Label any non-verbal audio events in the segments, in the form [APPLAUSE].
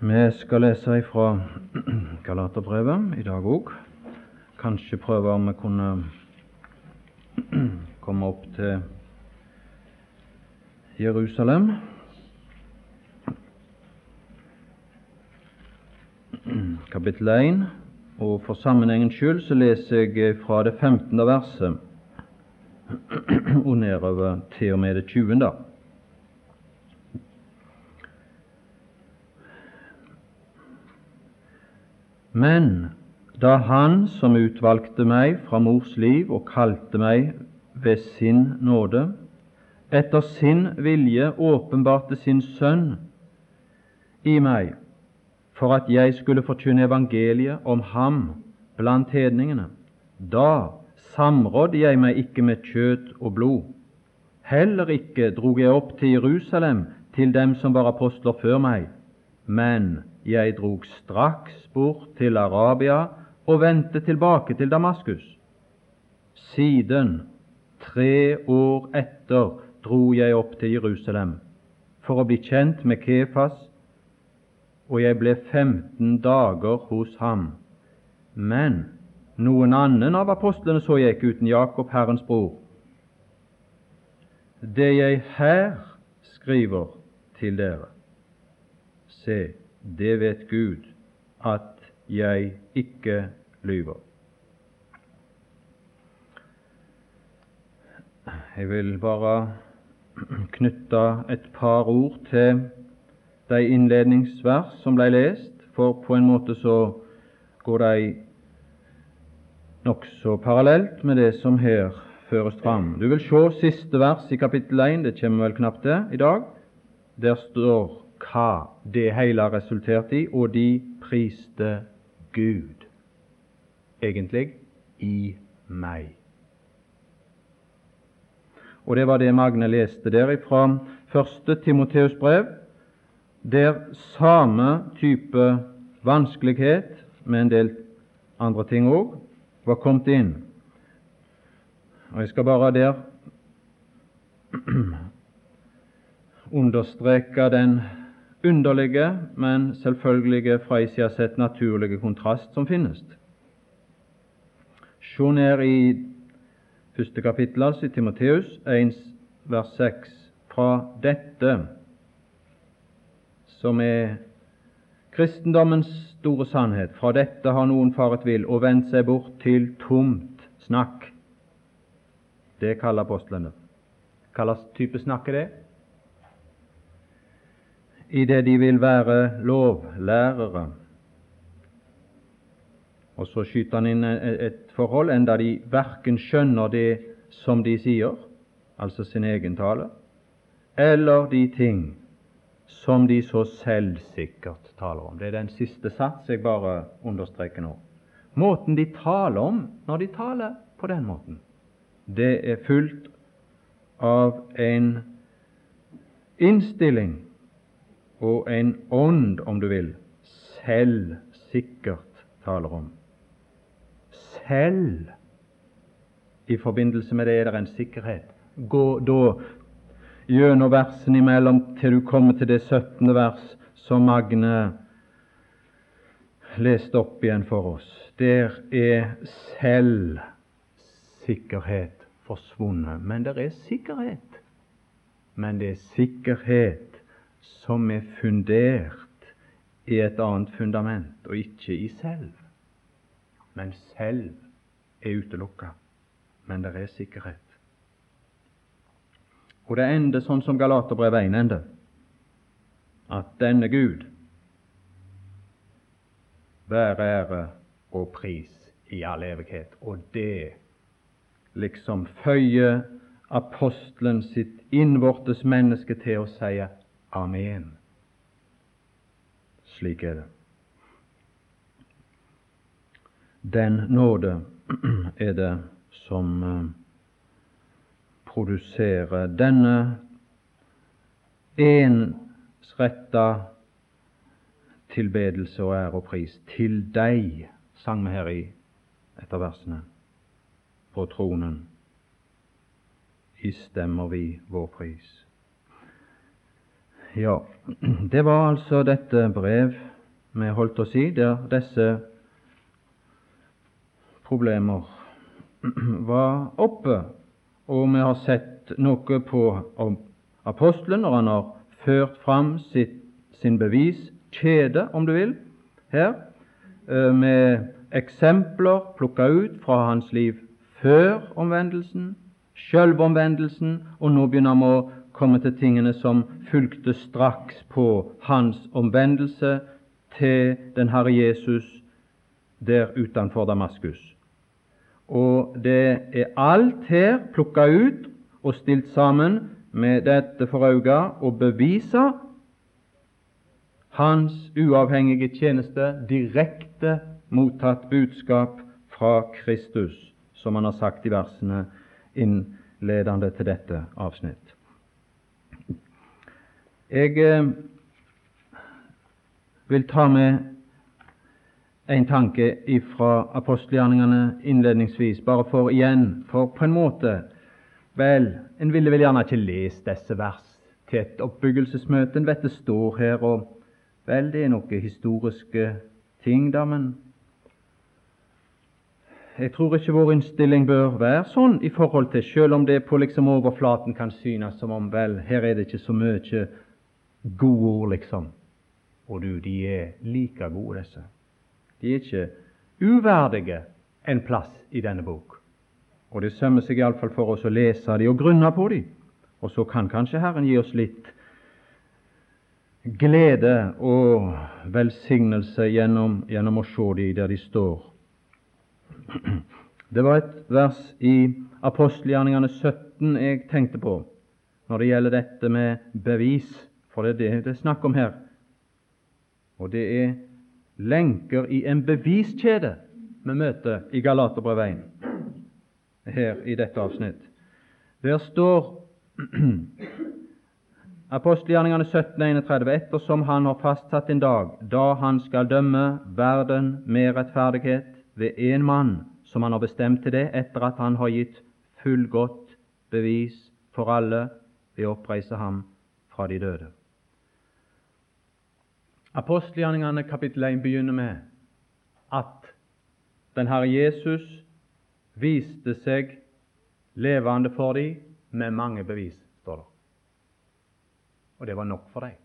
Vi skal lese fra [CLEARS THROAT] Galaterbrevet i dag òg. Kanskje prøve om vi kunne [CLEARS THROAT] komme opp til Jerusalem. [CLEARS THROAT] Kapittel 1. Og for sammenhengens skyld så leser jeg fra det 15. verset og nedover til og med det 20. Men da Han som utvalgte meg fra mors liv og kalte meg ved sin nåde, etter sin vilje åpenbarte sin Sønn i meg, for at jeg skulle forkynne evangeliet om ham blant hedningene, da samrådde jeg meg ikke med kjøtt og blod. Heller ikke drog jeg opp til Jerusalem til dem som var apostler før meg, men jeg drog straks bort til Arabia og vendte tilbake til Damaskus. Siden, tre år etter, dro jeg opp til Jerusalem for å bli kjent med Kefas, og jeg ble 15 dager hos ham. Men noen annen av apostlene så jeg ikke uten Jakob, Herrens bror. Det jeg her skriver til dere, se, det vet Gud, at jeg ikke lyver. Jeg vil bare knytte et par ord til de innledningsvers som ble lest, for på en måte så går de nokså parallelt med det som her føres fram. Du vil se siste vers i kapittel 1, det kommer vel knapt det i dag. Der står hva det hele resulterte i, og de priste Gud, egentlig i meg. Og det var det Magne leste der fra første Timoteus brev, der samme type vanskelighet, med en del andre ting òg, var kommet inn. Og Jeg skal bare der [CLEARS THROAT] understreke den underlige, men selvfølgelige fra i sida sett naturlige kontrast som finnes. Se ned i første kapittel, altså i Timoteus 1, vers 6. Fra dette, som er kristendommens store sannhet, fra dette har noen faret vill og vendt seg bort til tomt snakk. Det kaller apostlene. Hva slags type snakk er det? I det de vil være lovlærere. Og så skyter han inn et forhold, enda de verken skjønner det som de sier, altså sin egen tale, eller de ting som de så selvsikkert taler om. Det er den siste sats jeg bare understreker nå. Måten de taler om når de taler på den måten, det er fullt av en innstilling og en ånd, om du vil, selv sikkert taler om. Selv i forbindelse med det er det en sikkerhet. Gå da gjennom versene imellom til du kommer til det 17. vers som Magne leste opp igjen for oss. Der er selv sikkerhet forsvunnet. Men det er sikkerhet. Men det er sikkerhet som er fundert i et annet fundament, og ikke i selv. Men selv er utelukka. Men det er sikkerhet. Og det ender sånn som Galaterbrevet 1 ender, at denne Gud være ære og pris i all evighet. Og det liksom føyer apostelen sitt innvortes menneske til å si Amen. Slik er det. Den nåde [CLEARS THROAT] er det som eh, produserer denne ensretta tilbedelse og ære og pris. Til deg, sang vi her i etter versene, på tronen, istemmer vi vår pris. Ja, [CLEARS THROAT] det var altså dette brev vi holdt oss i, der disse problemer [CLEARS THROAT] var oppe. Og vi har sett noe på apostelen når han har ført fram sitt, sin beviskjede, om du vil, her, eh, med eksempler plukka ut fra hans liv før omvendelsen, sjølvomvendelsen, og nå begynner han å komme til tingene som fulgte straks på hans omvendelse til den Herre Jesus der utenfor Damaskus. Og det er alt her plukka ut og stilt sammen med dette for øye å bevise hans uavhengige tjeneste, direkte mottatt budskap fra Kristus, som han har sagt i versene innledende til dette avsnitt. Jeg eh, vil ta med en tanke fra apostelgjerningene innledningsvis, bare for igjen For på en måte Vel, en ville vel gjerne ikke lest disse vers til et oppbyggelsesmøte. En vet det står her, og vel, det er noen historiske ting, da, men jeg tror ikke vår innstilling bør være sånn i forhold til, selv om det på liksom overflaten kan synes som om vel, her er det ikke så mye gode ord, liksom. Og du, de er like gode, disse. De er ikke uverdige en plass i denne bok. Og det sømmer seg iallfall for oss å lese de og grunne på de. Og så kan kanskje Herren gi oss litt glede og velsignelse gjennom, gjennom å se de der de står. Det var et vers i apostelgjerningene 17 jeg tenkte på når det gjelder dette med bevis, for det er det det er snakk om her. Og det er lenker i en beviskjede vi møter i Galaterbrevet 1 her i dette avsnitt. Der står [CLEARS THROAT] Apostelgjerningene 17.31.: Ettersom Han har fastsatt en dag da Han skal dømme verden med rettferdighet ved én mann, som Han har bestemt til det, etter at Han har gitt fullgodt bevis for alle ved å oppreise ham fra de døde. Apostelgjerningene kapittel 1 begynner med at den Herre Jesus viste seg levende for dem med mange bevis, står det. Og det var nok for dem.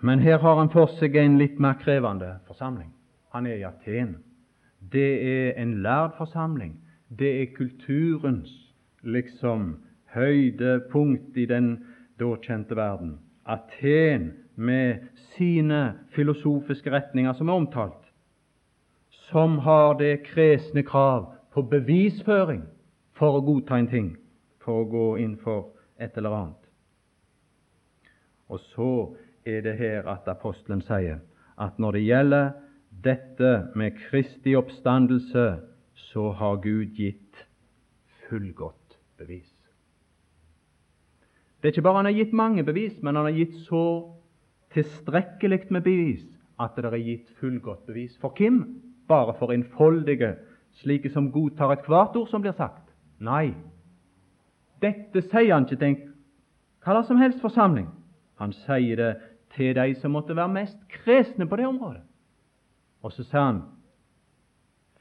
Men her har han for seg en litt mer krevende forsamling. Han er i Aten. Det er en lærd forsamling. Det er kulturens liksom høydepunkt i den da kjente verden. Aten med sine filosofiske retninger som er omtalt, som har det kresne krav på bevisføring for å godta en ting, for å gå inn for et eller annet. Og så er det her at apostelen sier at når det gjelder dette med Kristi oppstandelse, så har Gud gitt fullgodt bevis. Det er ikke bare han har gitt mange bevis, men han har gitt så tilstrekkelig med bevis at det er gitt fullgodt bevis. For hvem? Bare for innfoldige, slike som godtar ethvert ord som blir sagt? Nei. Dette sier han ikke til en hva som helst forsamling. Han sier det til de som måtte være mest kresne på det området. Og så sa han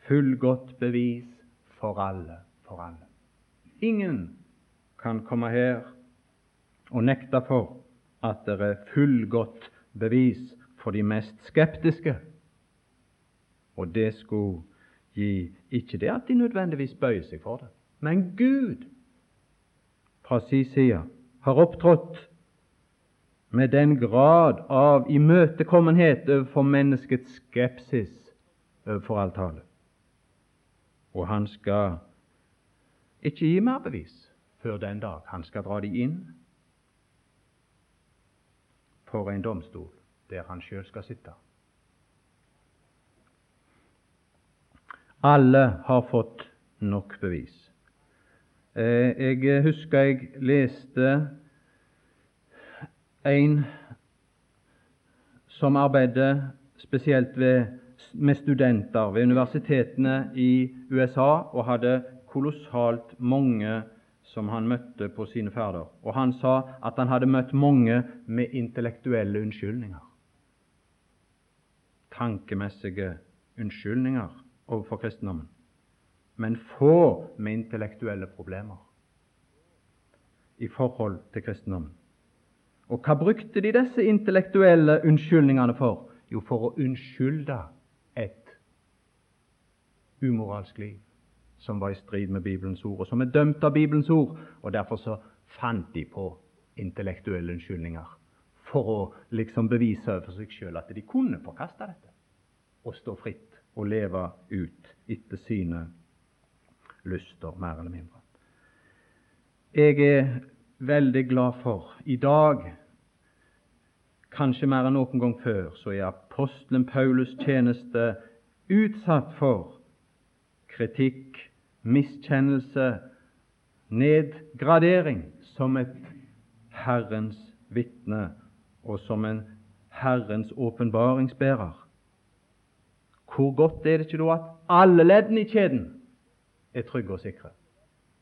fullgodt bevis for alle, for alle. Ingen kan komme her og nekta for at det er fullgodt bevis for de mest skeptiske. Og det skulle gi ikke det at de nødvendigvis bøyer seg for det, men Gud fra si side har opptrådt med den grad av imøtekommenhet overfor menneskets skepsis overfor alltale. Og han skal ikke gi mer bevis før den dag han skal dra de inn for en domstol der han sjøl skal sitte. Alle har fått nok bevis. Eh, jeg husker jeg leste en som arbeidet spesielt ved, med studenter ved universitetene i USA, og hadde kolossalt mange som han møtte på sine ferder. Og han sa at han hadde møtt mange med intellektuelle unnskyldninger. Tankemessige unnskyldninger overfor kristendommen. Men få med intellektuelle problemer i forhold til kristendommen. Og hva brukte de disse intellektuelle unnskyldningene for? Jo, for å unnskylde et umoralsk liv som var i strid med Bibelens ord, og som er dømt av Bibelens ord. Og Derfor så fant de på intellektuelle unnskyldninger for å liksom bevise overfor seg sjøl at de kunne forkaste dette og stå fritt og leve ut etter sine lyster, mer eller mindre. Jeg er veldig glad for i dag, kanskje mer enn noen gang før, så er apostelen Paulus' tjeneste utsatt for kritikk, miskjennelse, nedgradering som et Herrens vitne og som en Herrens åpenbaringsbærer. Hvor godt er det ikke da at alle leddene i kjeden er trygge og sikre?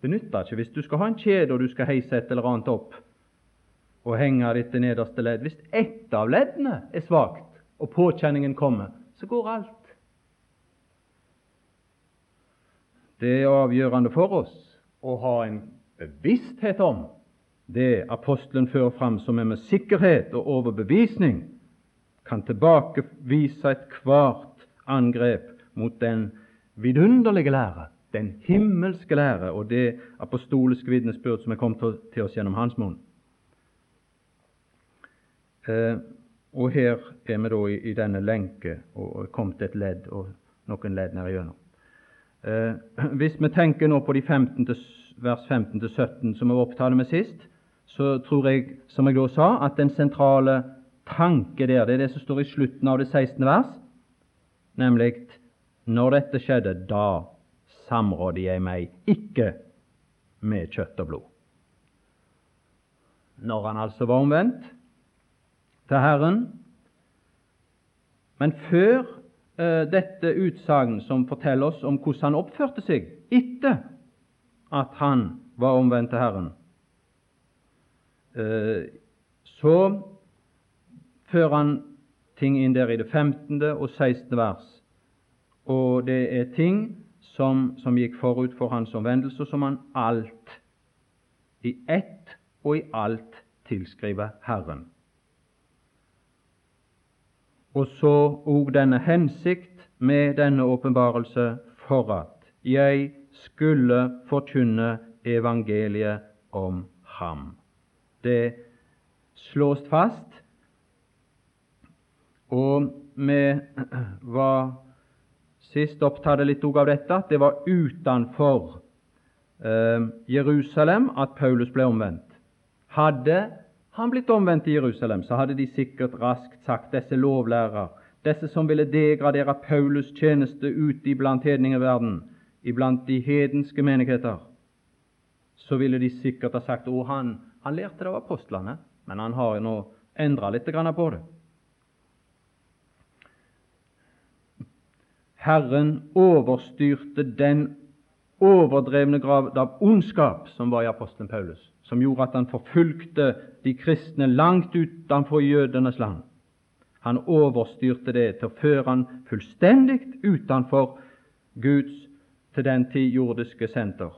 Det nytter ikke hvis du skal ha en kjede og du skal heise et eller annet opp og henge dette nederste ledd. Hvis ett av leddene er svakt og påkjenningen kommer, så går alt. Det er avgjørende for oss å ha en bevissthet om det apostelen fører fram, som er med sikkerhet og overbevisning kan tilbakevise ethvert angrep mot den vidunderlige lære, den himmelske lære og det apostoliske vitnesbyrd som er kommet til oss gjennom hans munn. Eh, og her er vi da i, denne lenke og er kommet et ledd og noen ledd ned igjennom. Eh, [CLEARS THROAT] hvis vi tenker nå på de 15 til, vers 15-17 som vi opptalte med sist, så tror jeg, som jeg da sa, at den sentrale tanke der, det er det som står i slutten av det 16. vers, nemlig når dette skjedde, da samrådde jeg meg ikke med kjøtt og blod. Når han altså var omvendt til Herren. Men før dette utsagn som forteller oss om hvordan han oppførte seg etter at han var omvendt til Herren, uh, så fører han ting inn der i det 15. og 16. vers. Og det er ting som, som gikk forut for hans omvendelse, som han alt, i ett og i alt, tilskriver Herren. Og så òg denne hensikt med denne åpenbarelse for at jeg skulle forkynne evangeliet om ham. Det slås fast, og vi [CLEARS THROAT] var sist opptatt litt av dette, at det var utenfor eh, Jerusalem at Paulus ble omvendt. Hadde han blitt omvendt i Jerusalem, så hadde de sikkert raskt sagt disse lovlærere, disse som ville degradere Paulus' tjeneste ute iblant hedningeverden, iblant de hedenske menigheter, så ville de sikkert ha sagt å, han, han lærte det av apostlene, men han har nå endra litt på det. Herren overstyrte den overdrevne grad av ondskap som var i apostelen Paulus som gjorde at han forfulgte de kristne langt utenfor jødenes land. Han overstyrte det til å føre han fullstendig utenfor Guds til den tid jordiske senter,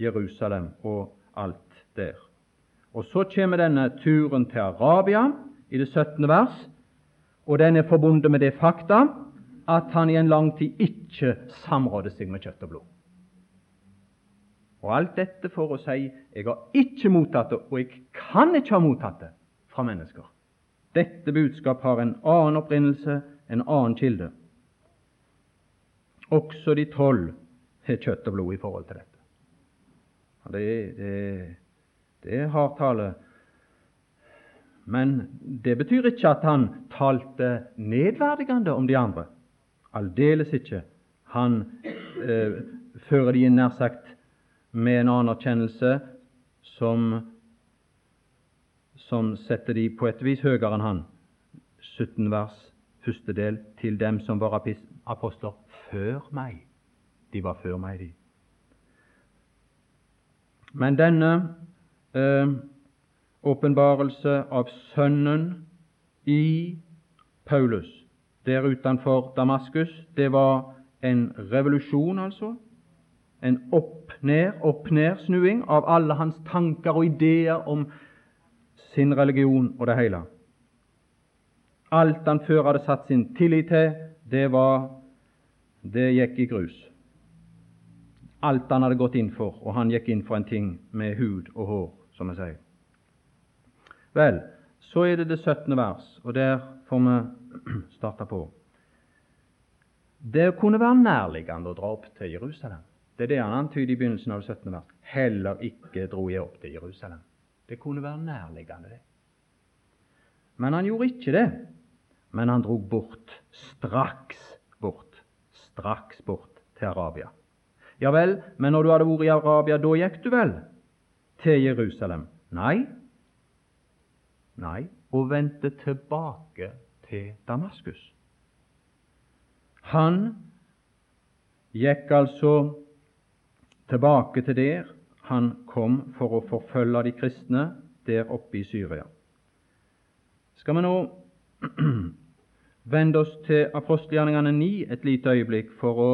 Jerusalem og alt der. Og Så kommer denne turen til Arabia i det 17. vers, og den er forbundet med det fakta at han i en lang tid ikke samrådde seg med kjøtt og blod. Og alt dette for å si jeg har ikke mottatt det, og jeg kan ikke ha mottatt det fra mennesker. Dette budskap har en annen opprinnelse, en annen kilde. Også de tolv har kjøtt og blod i forhold til dette. Det, det, det er hard tale. Men det betyr ikke at han talte nedverdigende om de andre. Aldeles ikke. Han eh, fører de inn nær sagt med en anerkjennelse som, som setter de på et vis høyere enn han. 17 vers, første del, til dem som var apostler før meg. De var før meg, de. Men denne eh, åpenbarelse av Sønnen i Paulus der utenfor Damaskus, det var en revolusjon, altså. En opp-ned, opp-ned-snuing av alle hans tanker og ideer om sin religion og det hele. Alt han før hadde satt sin tillit til, det var det gikk i grus. Alt han hadde gått inn for, og han gikk inn for en ting med hud og hår, som jeg sier. Vel, så er det det 17. vers, og der får vi [CLEARS THROAT] starte på. Det kunne være nærliggende å dra opp til Jerusalem. Det er det han antyder i begynnelsen av det 17. vers. Heller ikke dro jeg opp til Jerusalem. Det kunne være nærliggende, det. Men han gjorde ikke det. Men han drog bort, straks bort, straks bort til Arabia. Ja vel, men når du hadde vært i Arabia, da gikk du vel til Jerusalem? Nei. Nei, og vendte tilbake til Damaskus. Han gikk altså tilbake til der han kom for å forfølge de kristne der oppe i Syria. Skal vi nå [CLEARS THROAT] vende oss til apostelgjerningene 9 et lite øyeblikk for å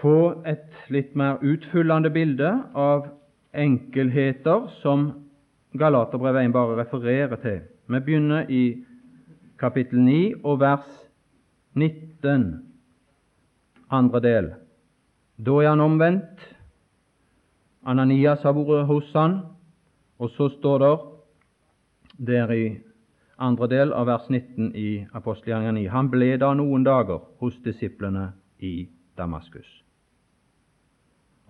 få et litt mer utfyllende bilde av enkelheter som Galaterbrevet 1 bare refererer til. Vi begynner i kapittel 9 og vers 19, andre del. Da er han omvendt. Ananias har vært hos han, og så står det der i andre del av vers 19 i apostelgjerningen 9 Han ble da noen dager hos disiplene i Damaskus.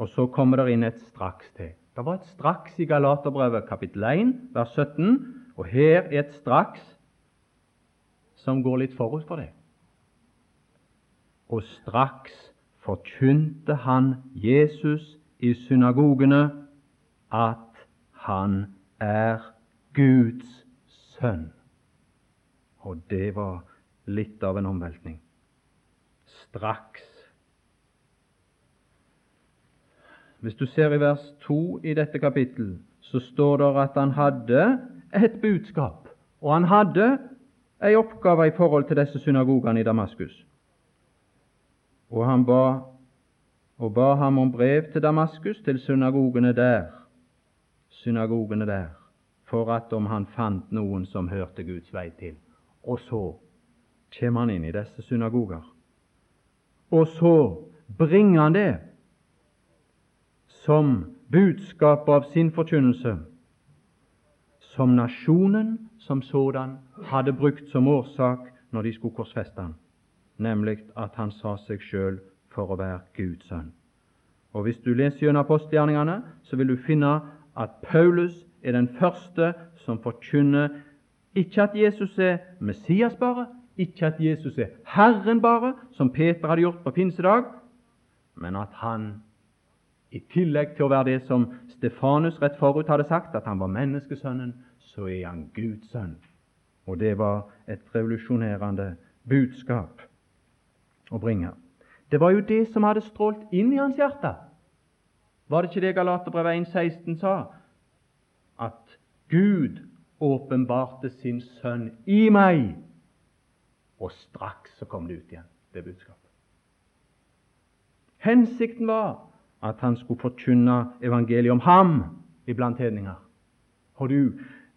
Og så kommer det inn et straks til. Det var et straks i Galaterbrevet kapittel 1, vers 17, og her er et straks som går litt forut for det. Og straks forkynte han Jesus i synagogene at han er Guds sønn. Og det var litt av en omveltning. Straks. Hvis du ser i vers 2 i dette kapittel, så står det at han hadde et budskap, og han hadde ei oppgave i forhold til disse synagogene i Damaskus. Og han ba, og ba ham om brev til Damaskus, til synagogene der, synagogene der, for at om han fant noen som hørte Guds vei til. Og så kommer han inn i disse synagoger. Og så bringer han det som budskap av sin forkynnelse, som nasjonen som sådan hadde brukt som årsak når de skulle korsfeste ham, nemlig at han sa seg sjøl for å være Guds sønn. Og Hvis du leser gjennom apostelgjerningene, så vil du finne at Paulus er den første som forkynner ikke at Jesus er Messias bare, ikke at Jesus er Herren bare, som Peter hadde gjort på pinsedag, men at han i tillegg til å være det som Stefanus rett forut hadde sagt, at han var menneskesønnen, så er han Guds sønn. Og det var et revolusjonerende budskap å bringe. Det var jo det som hadde strålt inn i hans hjerte. Var det ikke det Galaterbrevet 1,16 sa? At Gud åpenbarte sin sønn i meg. Og straks så kom det ut igjen, det budskapet. Hensikten var at han skulle forkynne evangeliet om ham iblant hedninger. Og du,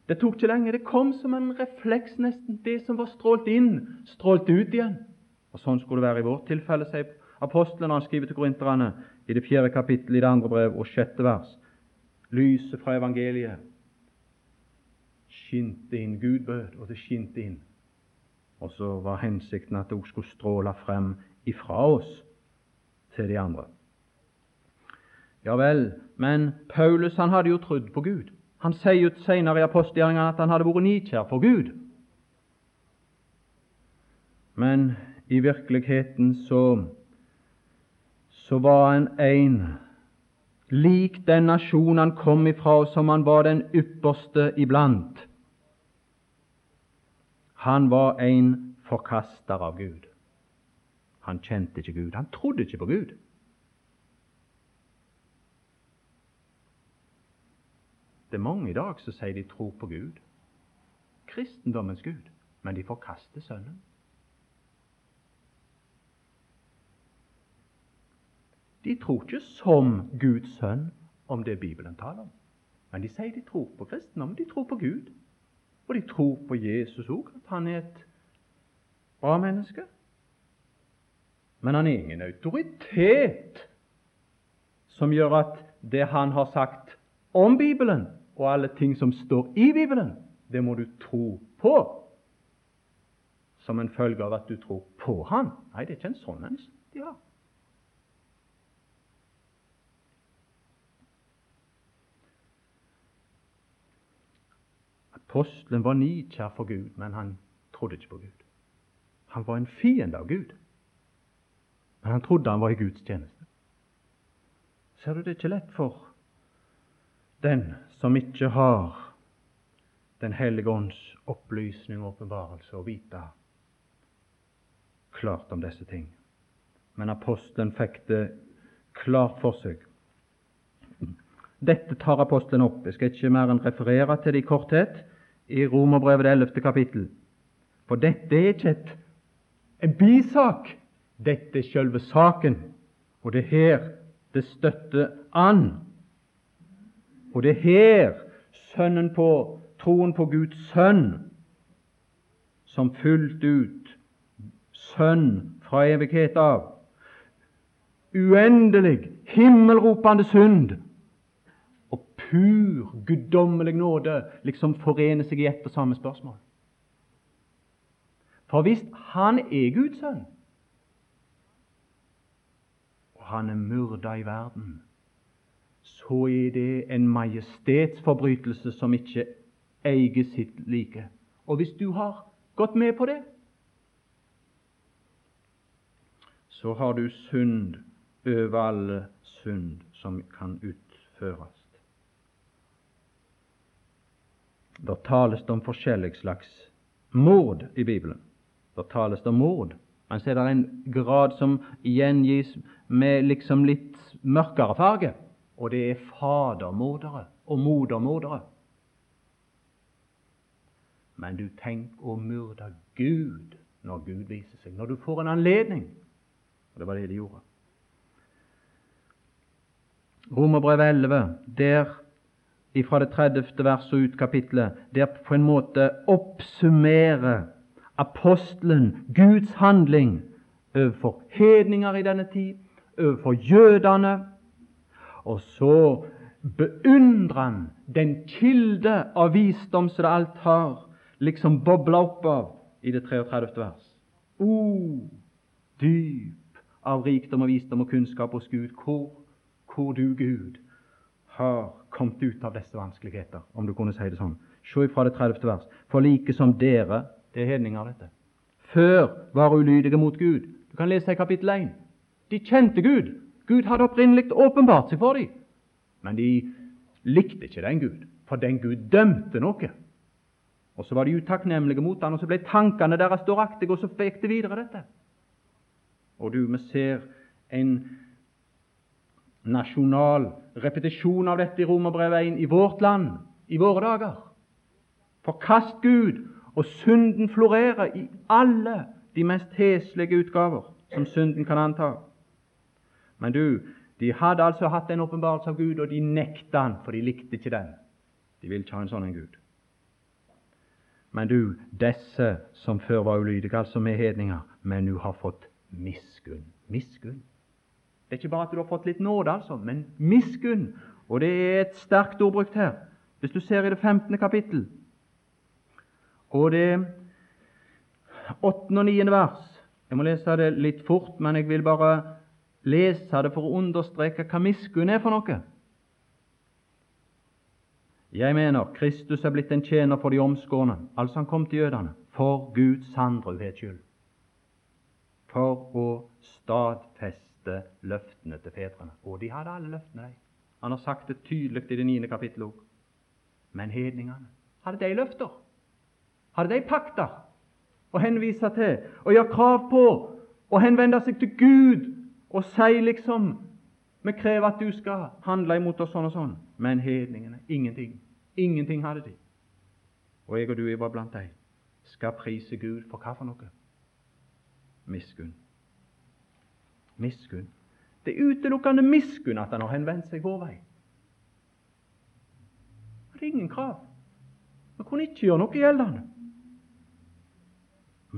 Det tok ikke lenge. Det kom som en refleks, nesten. Det som var strålt inn, strålte ut igjen. Og Sånn skulle det være i vårt tilfelle, sier apostelen han skriver til korinterne i det fjerde kapittel i det andre brev og sjette vers. Lyset fra evangeliet skinte inn. Gud bød, og det skinte inn. Og så var hensikten at det også skulle stråle frem ifra oss til de andre. Ja vel, men Paulus han hadde jo trodd på Gud. Han sier jo senere i apostelgjerningene at han hadde vært nikjær for Gud. Men i virkeligheten så, så var han en lik den nasjonen han kom ifra, som han var den ypperste iblant. Han var en forkaster av Gud. Han kjente ikke Gud. Han trodde ikke på Gud. Det er mange i dag som sier de tror på Gud, kristendommens Gud, men de forkaster Sønnen. De tror ikke som Guds sønn om det Bibelen taler om. Men de sier de tror på kristendom, de tror på Gud. Og de tror på Jesus òg, at han er et bra menneske. Men han er ingen autoritet som gjør at det han har sagt om Bibelen, og alle ting som står i Bibelen, det må du tro på som en følge av at du tror på Han. Nei, det er ikke en sånn en de har. Apostelen var nikjær for Gud, men han trodde ikke på Gud. Han var en fiende av Gud, men han trodde han var i Guds tjeneste. Ser du, det er ikke lett for den som ikke har Den hellige ånds opplysning og åpenbarelse, å vite klart om disse ting. Men apostelen fikk det klart for seg. Dette tar apostelen opp. Jeg skal ikke mer enn referere til det i korthet i Romerbrevet 11. kapittel. For dette er ikke et, en bisak, dette er selve saken. Og det er her det støtter an. Og det er her sønnen på troen på Guds sønn, som fullt ut sønn fra evighet av, uendelig, himmelropende synd, pur, guddommelig nåde liksom forener seg i ett og samme spørsmål. For hvis han er Guds sønn, og han er myrda i verden, så er det en majestetsforbrytelse som ikke eier sitt like. Og hvis du har gått med på det, så har du synd over alle synd som kan utføres. Da tales det om forskjellig slags mord i Bibelen. Da tales det om mord. Men så er det en grad som gjengis med liksom litt mørkere farge, og det er fadermordere og modermordere. Men du tenk å myrde Gud når Gud viser seg, når du får en anledning. Og det var det de gjorde. Romerbrevet 11, der fra det 30. verset ut kapitlet, der på en måte oppsummerer apostelen Guds handling overfor hedninger i denne tid, overfor jødene. Og så beundrer han den kilde av visdom som det alt har liksom bobla opp av i det 33. vers. O, dyp av rikdom og visdom og kunnskap hos Gud, hvor, hvor du, Gud, har kommet ut av disse vanskeligheter, om du kunne si det sånn. Se fra det 30. vers. For like som dere Det er hedninger, dette. Før var ulydige mot Gud. Du kan lese i kapittel 1. De kjente Gud. Gud hadde opprinnelig åpenbart seg for dem. Men de likte ikke den Gud, for den Gud dømte noe. Og Så var de utakknemlige mot han, og så ble tankene deres dåraktige, og så fikk det videre dette. Og du, vi ser en nasjonal repetisjon av dette i Romerbrevet 1 i vårt land, i våre dager. Forkast Gud, og synden florerer i alle de mest heslige utgaver som synden kan anta. Men du, de hadde altså hatt en åpenbarelse av Gud, og de nekta han, for de likte ikke den. De ville ikke ha en sånn en Gud. Men du, disse som før var ulydige, altså med hedninger, men nå har fått miskunn. Miskunn. Det er ikke bare at du har fått litt nåde, altså, men miskunn. Og det er et sterkt ord brukt her. Hvis du ser i det 15. kapittel, og det 8. og 9. vers Jeg må lese det litt fort, men jeg vil bare lese det for å understreke hva miskunn er for noe. Jeg mener Kristus er blitt en tjener for de omskårne, altså han kom til jødene, for Guds sandruhets skyld, for å stadfeste faste løftene til fedrene. Og de hadde alle løftene, de. Han har sagt det tydelig i det niende kapittelet òg. Men hedningene, hadde de løfter? Hadde de pakter å henvise til og gjøre krav på og henvende seg til Gud og si liksom Vi krever at du skal handle imot oss sånn og sånn. Men hedningene ingenting. Ingenting hadde de. Og jeg og du er bare blant dem. Skal prise Gud for hva for noe? Miskunn. Miskunn. Det er utelukkende miskunn at han har henvendt seg vår vei. Det er ingen krav. Vi kunne ikke gjøre noe gjeldende.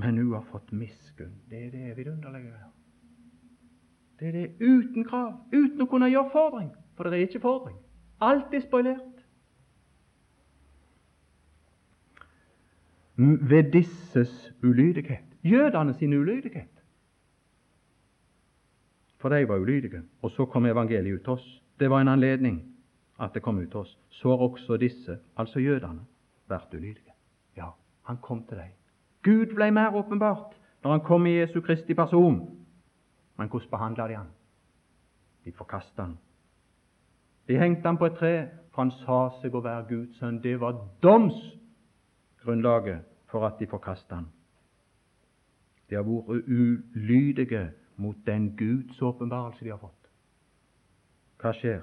Men hun har fått miskunn. Det er det vidunderlige her. Det er det uten krav, uten å kunne gjøre fordring. For det er ikke fordring. Alt er spoilert. Ved disses ulydighet. Jødene sin ulydighet. For de var ulydige. Og så kom evangeliet ut til oss. Det var en anledning at det kom ut til oss. Så har også disse, altså jødene, vært ulydige. Ja, han kom til dem. Gud ble mer åpenbart når han kom i Jesu Kristi person. Men hvordan behandla de han? De forkasta han. De hengte han på et tre, for han sa seg å være Guds sønn. Det var domsgrunnlaget for at de forkasta han. De har vært ulydige mot den Guds åpenbarelse de har fått. Hva skjer?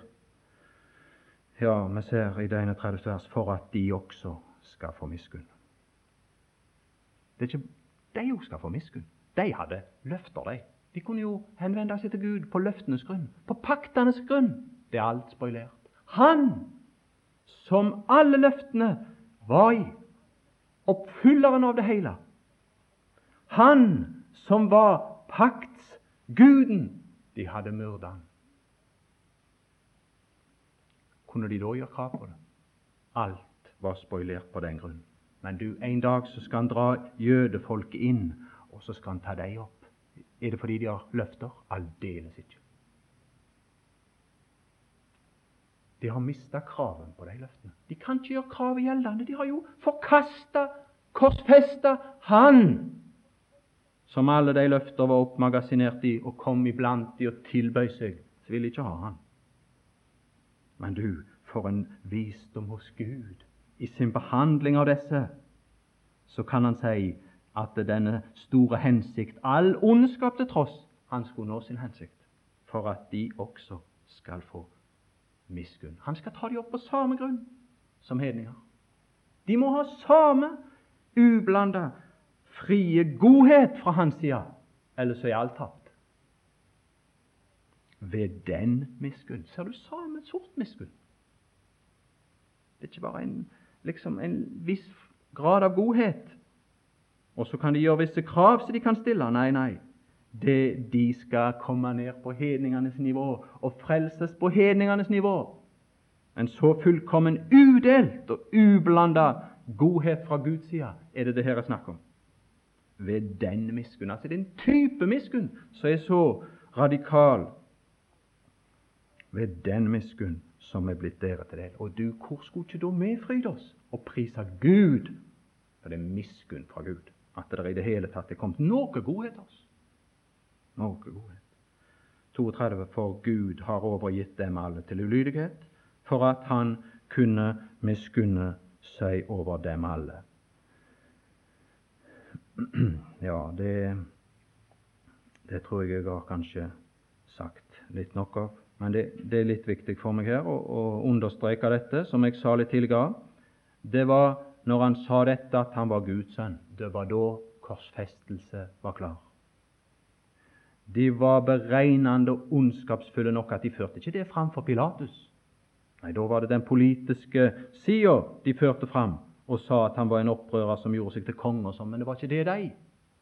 Ja, vi ser i det 31. vers for at de også skal få miskunn. Det er ikke de òg skal få miskunn. De hadde løfter, de. De kunne jo henvende seg til Gud på løftenes grunn, på paktenes grunn. Det er alt spoilert. Han som alle løftene var i, oppfylleren av det hele. Han som var paktsguden. De hadde myrda. Kunne de da gjøre krav på det? Alt var spoilert på den grunn. Men du, en dag så skal han dra jødefolket inn, og så skal han ta dem opp. Er det fordi de har løfter? Aldeles ikke. De har mista kraven på de løftene. De kan ikke gjøre kravet gjeldende. De har jo forkasta, korsfesta Han som alle de løfter var oppmagasinert i, og kom iblant de og tilbøy seg. Så ville ikke ha Han. Men du, for en visdom hos Gud i sin behandling av disse, så kan han si at denne store hensikt, all ondskap til tross, han skulle nå sin hensikt, for at de også skal få miskunn. Han skal ta dem opp på samme grunn som hedninger. De må ha samme ublanda frie godhet fra hans side, så er alt tapt. Ved den miskunn ser du samme sort miskunn. Det er ikke bare en, liksom en viss grad av godhet, og så kan de gjøre visse krav som de kan stille. Nei, nei. Det, de skal komme ned på hedningenes nivå og frelses på hedningenes nivå. En så fullkommen udelt og ublanda godhet fra Guds side er det det her er snakk om. Ved den miskunn. Altså det er en type miskunn som er så radikal. Ved den miskunn som er blitt dere til del. Og du, hvor skulle ikke da vi fryde oss og prise Gud? For det er miskunn fra Gud at det i det hele tatt er kommet noe godhet til oss. Noe godhet. 32. For Gud har overgitt dem alle til ulydighet, for at Han kunne miskunne seg over dem alle. [CLEARS THROAT] Ja, det, det tror jeg jeg har kanskje sagt litt nok av. Men det, det er litt viktig for meg her å, å understreke dette, som jeg sa litt tidligere. Det var når han sa dette, at han var Guds sønn. Det var da korsfestelse var klar. De var beregnende og ondskapsfulle nok at de førte ikke det fram for Pilatus. Nei, Da var det den politiske sida de førte fram og sa at han var en opprører som gjorde seg til konge. og sånn, Men det var ikke det, de.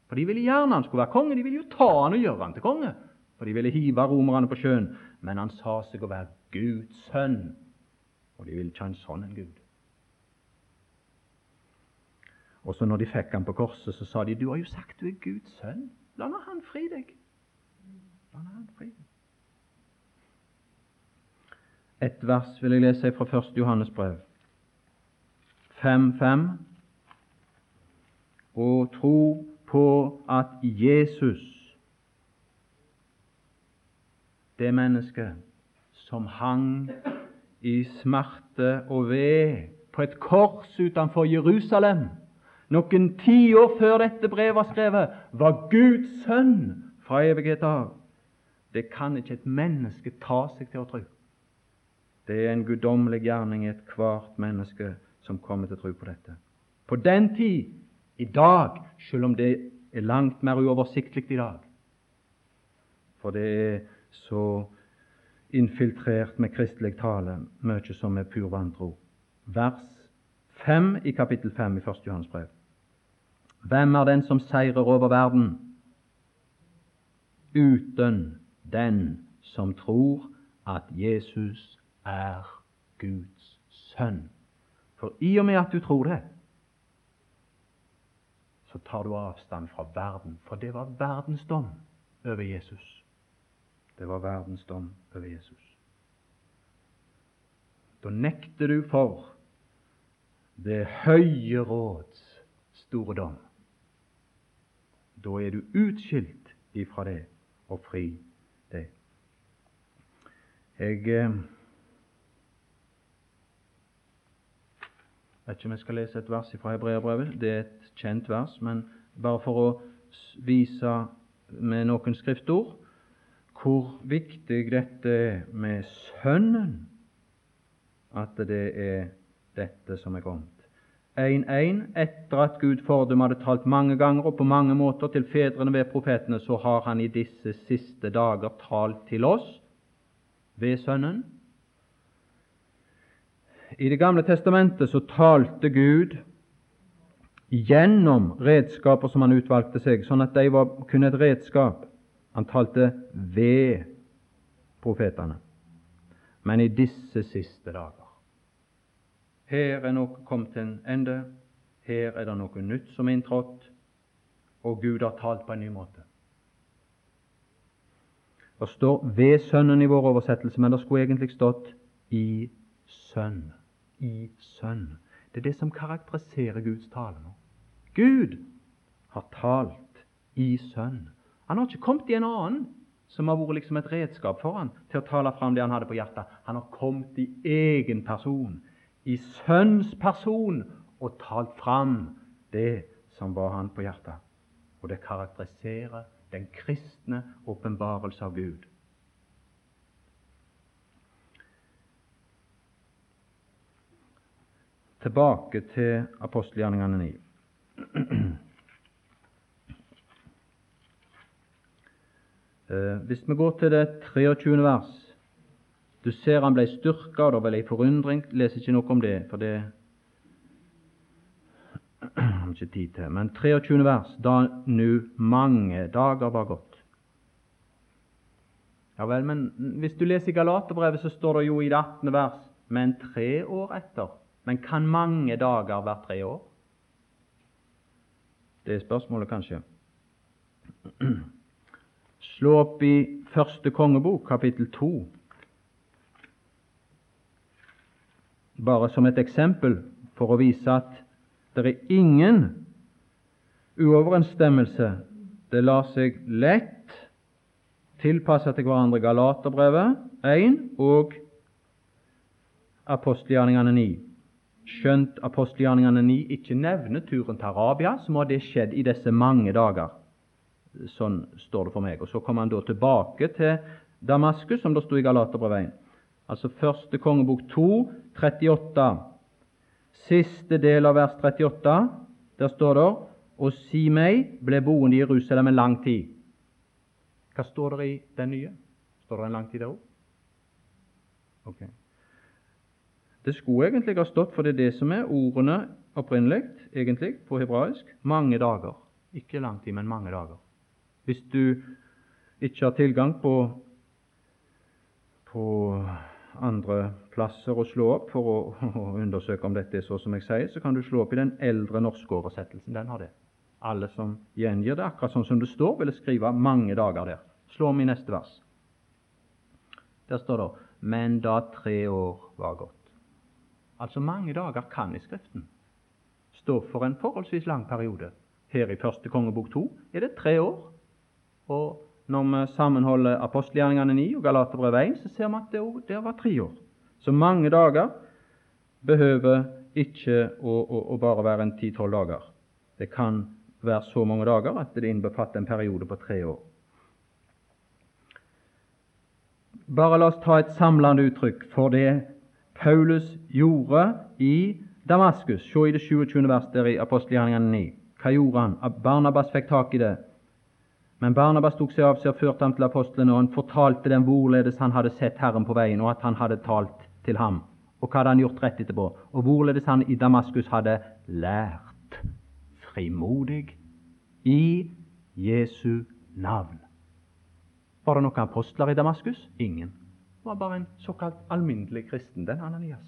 For de ville gjerne han skulle være konge. De ville jo ta han og gjøre han til konge. For de ville hive romerne på sjøen. Men han sa seg å være Guds sønn. Og de ville ikke ha en sånn en Gud. Og så når de fikk han på korset, så sa de, 'Du har jo sagt du er Guds sønn. La nå han fri deg.' La nå han fri deg. Et vers vil jeg lese fra 1. Johannes brev, 5.5. Og tro på at Jesus, det mennesket som hang i smerte og ved på et kors utenfor Jerusalem noen tiår før dette brevet var skrevet, var Guds sønn fra evighet av. Det kan ikke et menneske ta seg til å tro. Det er en guddommelig gjerning i ethvert menneske som kommer til å tro på dette. På den tid, i dag, selv om det er langt mer uoversiktlig i dag, for det er så infiltrert med kristelig tale, mye som er pur vantro. Vers 5 i kapittel 5 i 1. Johannes brev. Hvem er den som seirer over verden? Uten den som tror at Jesus er Guds sønn. For i og med at du tror det, så tar du avstand fra verden. For det var verdens dom over Jesus. Det var verdens dom over Jesus. Da nekter du for det høye råds store dom. Da er du utskilt ifra det og fri det. Jeg vet ikke om jeg skal lese et vers fra Hebreerbrevet. Det er et kjent vers, men bare for å vise med noen skriftord hvor viktig dette er med Sønnen, at det er dette som er kommet. 1.1. Etter at Gud fordum hadde talt mange ganger og på mange måter til fedrene ved profetene, så har Han i disse siste dager talt til oss ved Sønnen. I Det gamle testamentet så talte Gud gjennom redskaper som Han utvalgte seg, sånn at de var kun et redskap. Han talte ved profetene. Men i disse siste dager Her er noe kommet til en ende. Her er det noe nytt som er inntrådt, og Gud har talt på en ny måte. Det står 'ved Sønnen' i vår oversettelse, men det skulle egentlig stått 'i Sønn'. I Sønn. Det er det som karakteriserer Guds tale nå. Gud har talt i Sønn. Han har ikke kommet i en annen som har vært liksom et redskap for han til å tale fram det han hadde på hjertet. Han har kommet i egen person, i Sønns person, og talt fram det som var han på hjertet. Og det karakteriserer den kristne åpenbarelse av Gud. Tilbake til apostelgjerningene 9. [CLEARS THROAT] Eh, hvis vi går til det 23. vers Du ser han ble styrka, og det var ei forundring. Leser ikke noe om det, for det [CLEARS THROAT] har vi ikke tid til. Men 23. vers, da nu mange dager var gått. Ja vel, men hvis du leser Galaterbrevet, så står det jo i det 18. vers men tre år etter. Men kan mange dager være tre år? Det er spørsmålet, kanskje. [CLEARS THROAT] Slå opp i Første kongebok, kapittel 2. Bare som et eksempel for å vise at det er ingen uoverensstemmelse. Det lar seg lett tilpasse til hverandre Galaterbrevet 1 og apostelgjerningene 9. Skjønt apostelgjerningene 9 ikke nevner turen til Arabia, så må det skjedd i disse mange dager. Sånn står det for meg. Og Så kommer han da tilbake til Damaskus, som det sto i Galaterbrevet 1. Altså første kongebok 2, 38. Siste del av vers 38. Der står det og Simei ble boende i Jerusalem en lang tid. Hva står det i den nye? Står det en lang tid der òg? Okay. Det skulle egentlig ha stått, for det er det som er ordene opprinnelig, egentlig, på hebraisk, mange dager. Ikke lang tid, men mange dager. Hvis du ikke har tilgang på, på andre plasser å slå opp for å, å, undersøke om dette er så som jeg sier, så kan du slå opp i den eldre norske oversettelsen. Den har det. Alle som gjengir det akkurat sånn som det står, ville skrive mange dager der. Slå om i neste vers. Der står det 'men da tre år var gått'. Altså mange dager kan i Skriften stå for en forholdsvis lang periode. Her i første kongebok to er det tre år. Og når vi sammenholder apostelgjerningene 9 og Galaterbrevet 1, så ser vi at det, det var tre år. Så mange dager behøver ikke å, å, å bare være en ti-tolv dager. Det kan være så mange dager at det innbefatter en periode på tre år. Bare la oss ta et samlende uttrykk for det Paulus gjorde i Damaskus, se i det 27. vers der i apostelgjerningene 9. Hva gjorde han? Barnabas fikk tak i det. Men Barnabas tok seg av seg og førte ham til apostlene, og han fortalte dem hvorledes han hadde sett Herren på veien, og at han hadde talt til ham. Og hva hadde han gjort rett etterpå? Og hvorledes han i Damaskus hadde lært frimodig i Jesu navn. Var det noen apostler i Damaskus? Ingen. Var bare en såkalt alminnelig kristen, den Ananias.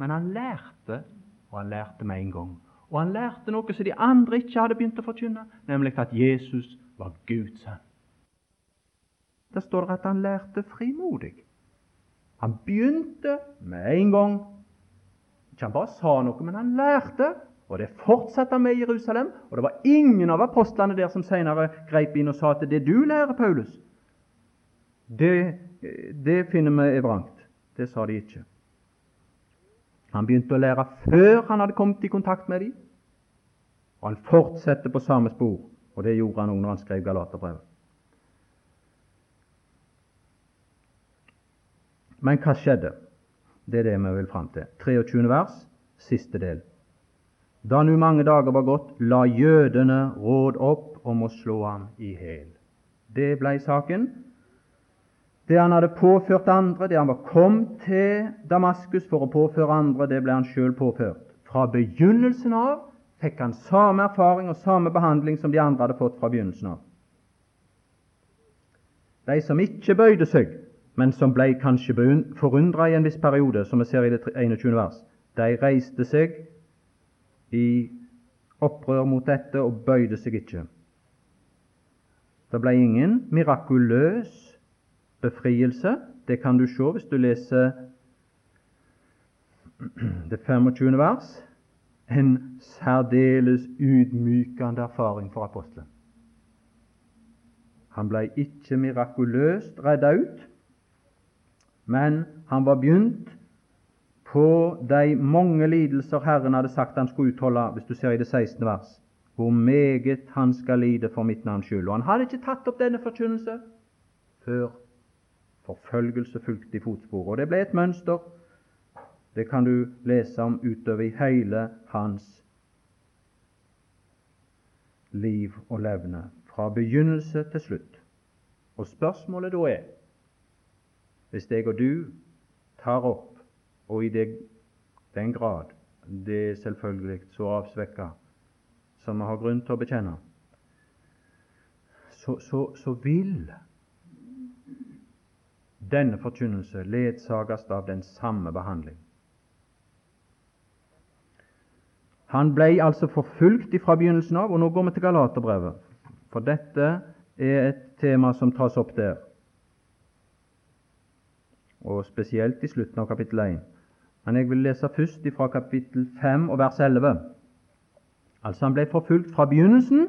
Men han lærte, og han lærte med en gang. Og han lærte noe som de andre ikke hadde begynt å forkynne, nemlig at Jesus var Guds sønn. Der står det at han lærte frimodig. Han begynte med en gang. Ikke han bare sa noe, men han lærte. Og det fortsatte med i Jerusalem. Og det var ingen av apostlene der som senere greip inn og sa at det du lærer, Paulus, det, det finner vi er vrangt. Det sa de ikke. Han begynte å lære før han hadde kommet i kontakt med dem, og han fortsetter på samme spor. Og det gjorde han òg når han skrev Galaterbrevet. Men hva skjedde? Det er det vi vil fram til. 23. vers, siste del. Da nu mange dager var gått, la jødene råd opp om å slå ham i hæl. Det blei saken. Det han hadde påført andre, det han var kommet til Damaskus for å påføre andre, det ble han sjøl påført. Fra begynnelsen av fikk han samme erfaring og samme behandling som de andre hadde fått fra begynnelsen av. De som ikke bøyde seg, men som ble kanskje forundra i en viss periode, som vi ser i det 21. vers, de reiste seg i opprør mot dette og bøyde seg ikke. Det ble ingen mirakuløs befrielse. Det kan du se hvis du leser [CLEARS THROAT] det 25. vers. En særdeles ydmykende erfaring for apostelen. Han ble ikke mirakuløst redda ut, men han var begynt på de mange lidelser Herren hadde sagt han skulle utholde, hvis du ser i det 16. vers, hvor meget han skal lide for mitt navns skyld. Og han hadde ikke tatt opp denne forkynnelse før Forfølgelse fulgte i fotsporet. Og det ble et mønster. Det kan du lese om utover i hele hans liv og levne, fra begynnelse til slutt. Og spørsmålet da er, hvis jeg og du tar opp, og i det, den grad det er selvfølgelig så avsvekka som vi har grunn til å bekjenne, så, så, så vil denne forkynnelse ledsages av den samme behandling. Han ble altså forfulgt fra begynnelsen av, og nå går vi til Galaterbrevet, for dette er et tema som tas opp der, og spesielt i slutten av kapittel 1. Men jeg vil lese først fra kapittel 5 og vers 11. Altså, han ble forfulgt fra begynnelsen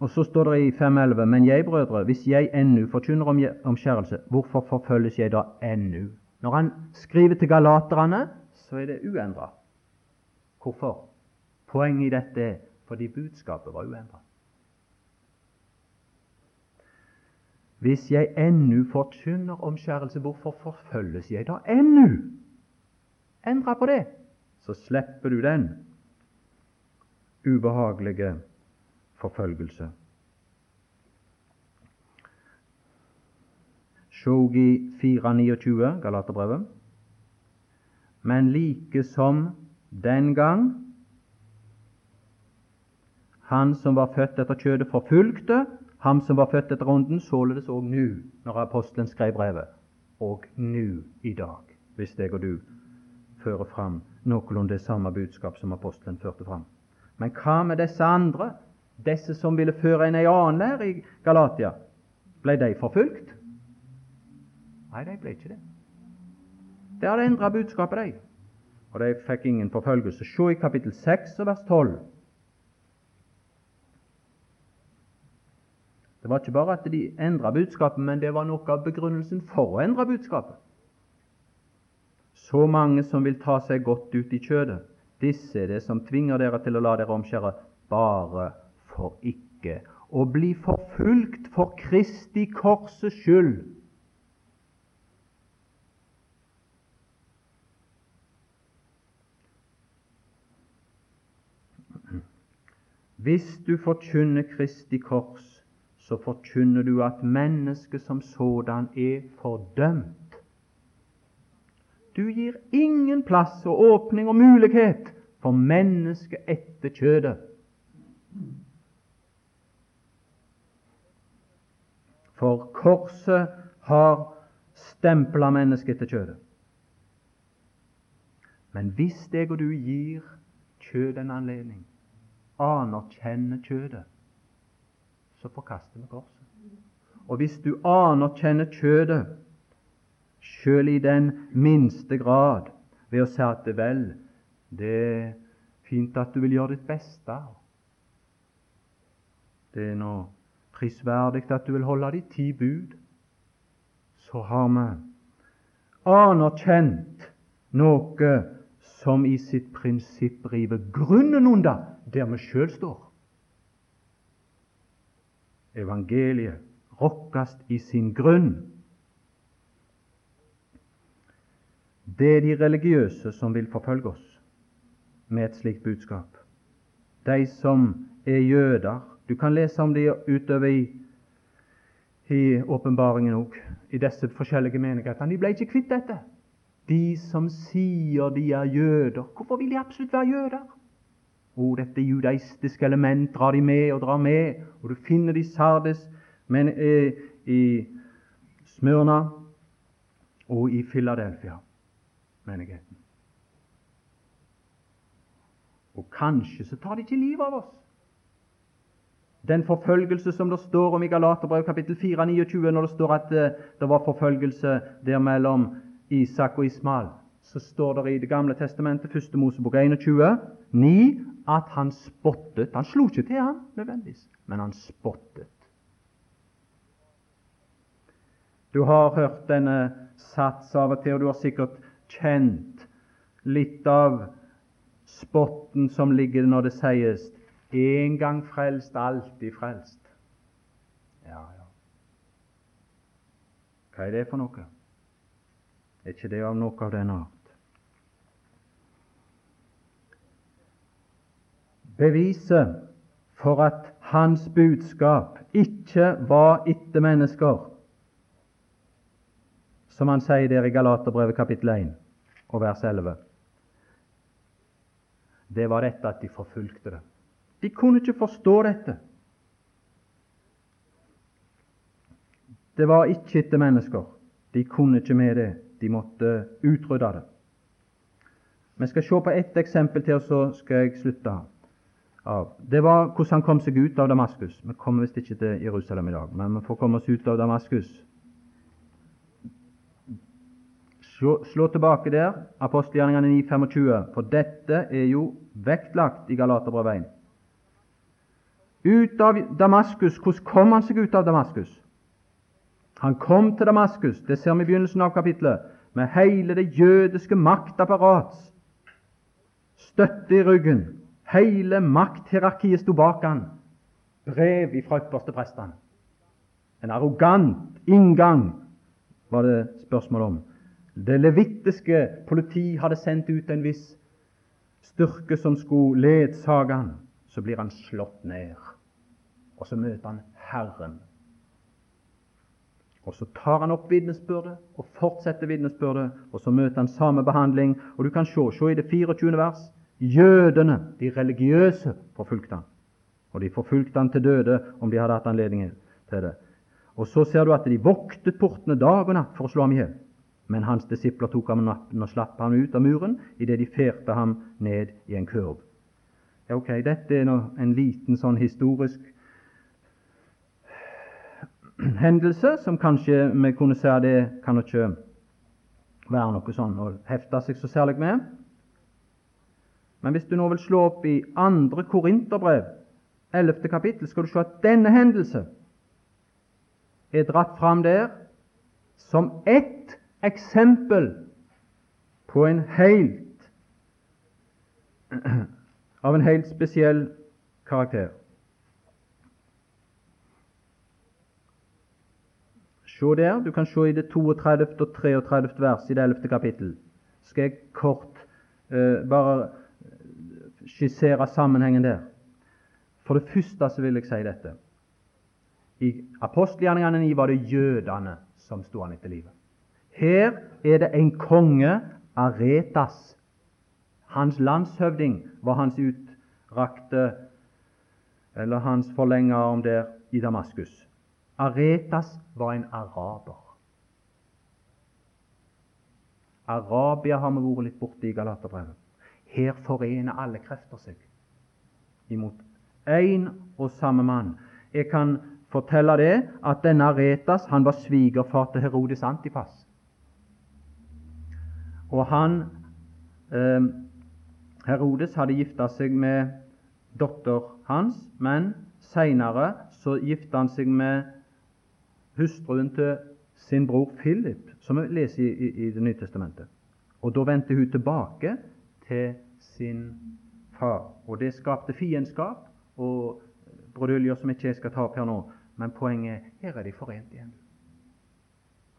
Og så står det i 5.11.: Men jeg, brødre, hvis jeg ennu forkynner om omskjærelse, hvorfor forfølges jeg da ennu? Når han skriver til galaterne, så er det uendra. Hvorfor? Poenget i dette er fordi budskapet var uendra. Hvis jeg ennu forkynner omskjærelse, hvorfor forfølges jeg da ennu? Endra på det, så slipper du den ubehagelige forfølgelse. Shogi 429, Galaterbrevet. Men like som den gang han som var født etter kjødet, forfulgte ham som var født etter ånden, således òg nå, når apostelen skrev brevet, og nå i dag, hvis jeg og du fører fram noenlunde det samme budskap som apostelen førte fram. Men hva med disse andre disse som ville føre en annen lære i Galatia, ble de forfulgt? Nei, de ble ikke det. Det hadde endra budskapet, de. Og de fikk ingen forfølgelse. Se i kapittel 6 og vers 12. Det var ikke bare at de endra budskapet, men det var noe av begrunnelsen for å endre budskapet. Så mange som vil ta seg godt ut i kjødet, disse er det som tvinger dere til å la dere omskjære bare for ikke å bli forfulgt for Kristi korsets skyld. Hvis du forkynner Kristi kors, så forkynner du at mennesket som sådan er fordømt. Du gir ingen plass og åpning og mulighet for mennesket etter kjødet. For korset har stempla mennesket til kjødet. Men hvis deg og du gir kjødet en anledning, anerkjenner kjødet, så forkaster vi korset. Og hvis du anerkjenner kjødet, sjøl i den minste grad, ved å si at det vel, det er fint at du vil gjøre ditt beste. Det er nå prisverdig at du vil holde de ti bud. Så har vi anerkjent noe som i sitt prinsipp river grunnen under der vi sjøl står. Evangeliet rokkes i sin grunn. Det er de religiøse som vil forfølge oss med et slikt budskap. De som er jøder. Du kan lese om det utover i åpenbaringen òg, i disse forskjellige menighetene. De ble ikke kvitt dette. De som sier de er jøder. Hvorfor vil de absolutt være jøder? Oh, dette judaistiske element drar de med og drar med, og du finner de Sardes men, eh, i Smyrna og i Philadelphia, menigheten. Og kanskje så tar de ikke livet av oss. Den forfølgelse som det står om i Galaterbrev kapittel 4, 29, når det står at det, det var forfølgelse der mellom Isak og Ismael, så står det i Det gamle testamentet, 1. Mosebok 21, 9, at han spottet. Han slo ikke til ham nødvendigvis, men han spottet. Du har hørt denne sats av og til, og du har sikkert kjent litt av spotten som ligger når det sies 'en gang frelst, alltid frelst'. Ja, ja. Hva er det for noe? Er ikke det av noe av den art? Beviset for at hans budskap ikke var etter mennesker, som han sier der i Galaterbrevet kapittel 1 og vers 11, det var dette at de forfulgte det. De kunne ikke forstå dette. Det var ikke etter mennesker. De kunne ikke med det. De måtte utrydde det. Vi skal se på ett eksempel til, og så skal jeg slutte av. Det var hvordan han kom seg ut av Damaskus. Vi kommer visst ikke til Jerusalem i dag, men vi får komme oss ut av Damaskus. Slå, slå tilbake der, apostelgjerningene 9.25, for dette er jo vektlagt i Galaterbrevet 1. Ut av Damaskus. Hvordan kom han seg ut av Damaskus? Han kom til Damaskus, det ser vi i begynnelsen av kapitlet, med hele det jødiske maktapparats støtte i ryggen. Hele makthierarkiet sto bak han. Brev fra ypperste prestene. En arrogant inngang var det spørsmål om. Det levittiske politi hadde sendt ut en viss styrke som skulle ledsage han. Så blir han slått ned, og så møter han Herren. Og Så tar han opp vitnesbyrdet og fortsetter vitnesbyrdet, og så møter han samme behandling. Og Du kan se, se i det 24. vers Jødene, de religiøse, forfulgte han. Og de forfulgte han til døde om de hadde hatt anledning til det. Og så ser du at de voktet portene dag og natt for å slå ham i hjel. Men hans disipler tok ham natten og slapp ham ut av muren idet de ferte ham ned i en kurv. Ja, ok, Dette er en liten sånn historisk hendelse som kanskje vi kunne si det kan ikke være noe sånn å hefte seg så særlig med. Men hvis du nå vil slå opp i andre Korinterbrev, 11. kapittel, skal du se at denne hendelse er dratt fram der som ett eksempel på en helt [CLEARS THROAT] av en helt spesiell karakter. Se der, du kan se i det 32. og 33. vers i det 11. kapittel. Skal jeg kort eh, bare skissere sammenhengen der. For det første så vil jeg si dette. I apostelgjerningene 9 var det jødene som sto han etter livet. Her er det en konge, Aretas. Hans landshøvding var hans utrakte eller hans forlenga arm der i Damaskus. Aretas var en araber. Arabia har vi vært litt borte i Galaterbrevet. Her forener alle krefter seg imot én og samme mann. Jeg kan fortelle det at denne Aretas han var svigerfar til Herodes Antipas. Og han, eh, Herodes hadde gifta seg med datter hans, men seinere så gifta han seg med hustruen til sin bror Philip, som vi leser i, i, i Det nye testamentet. Og Da vendte hun tilbake til sin far. Og Det skapte fiendskap og bruduljer som ikke jeg skal ta opp her nå. Men poenget er her er de forent igjen.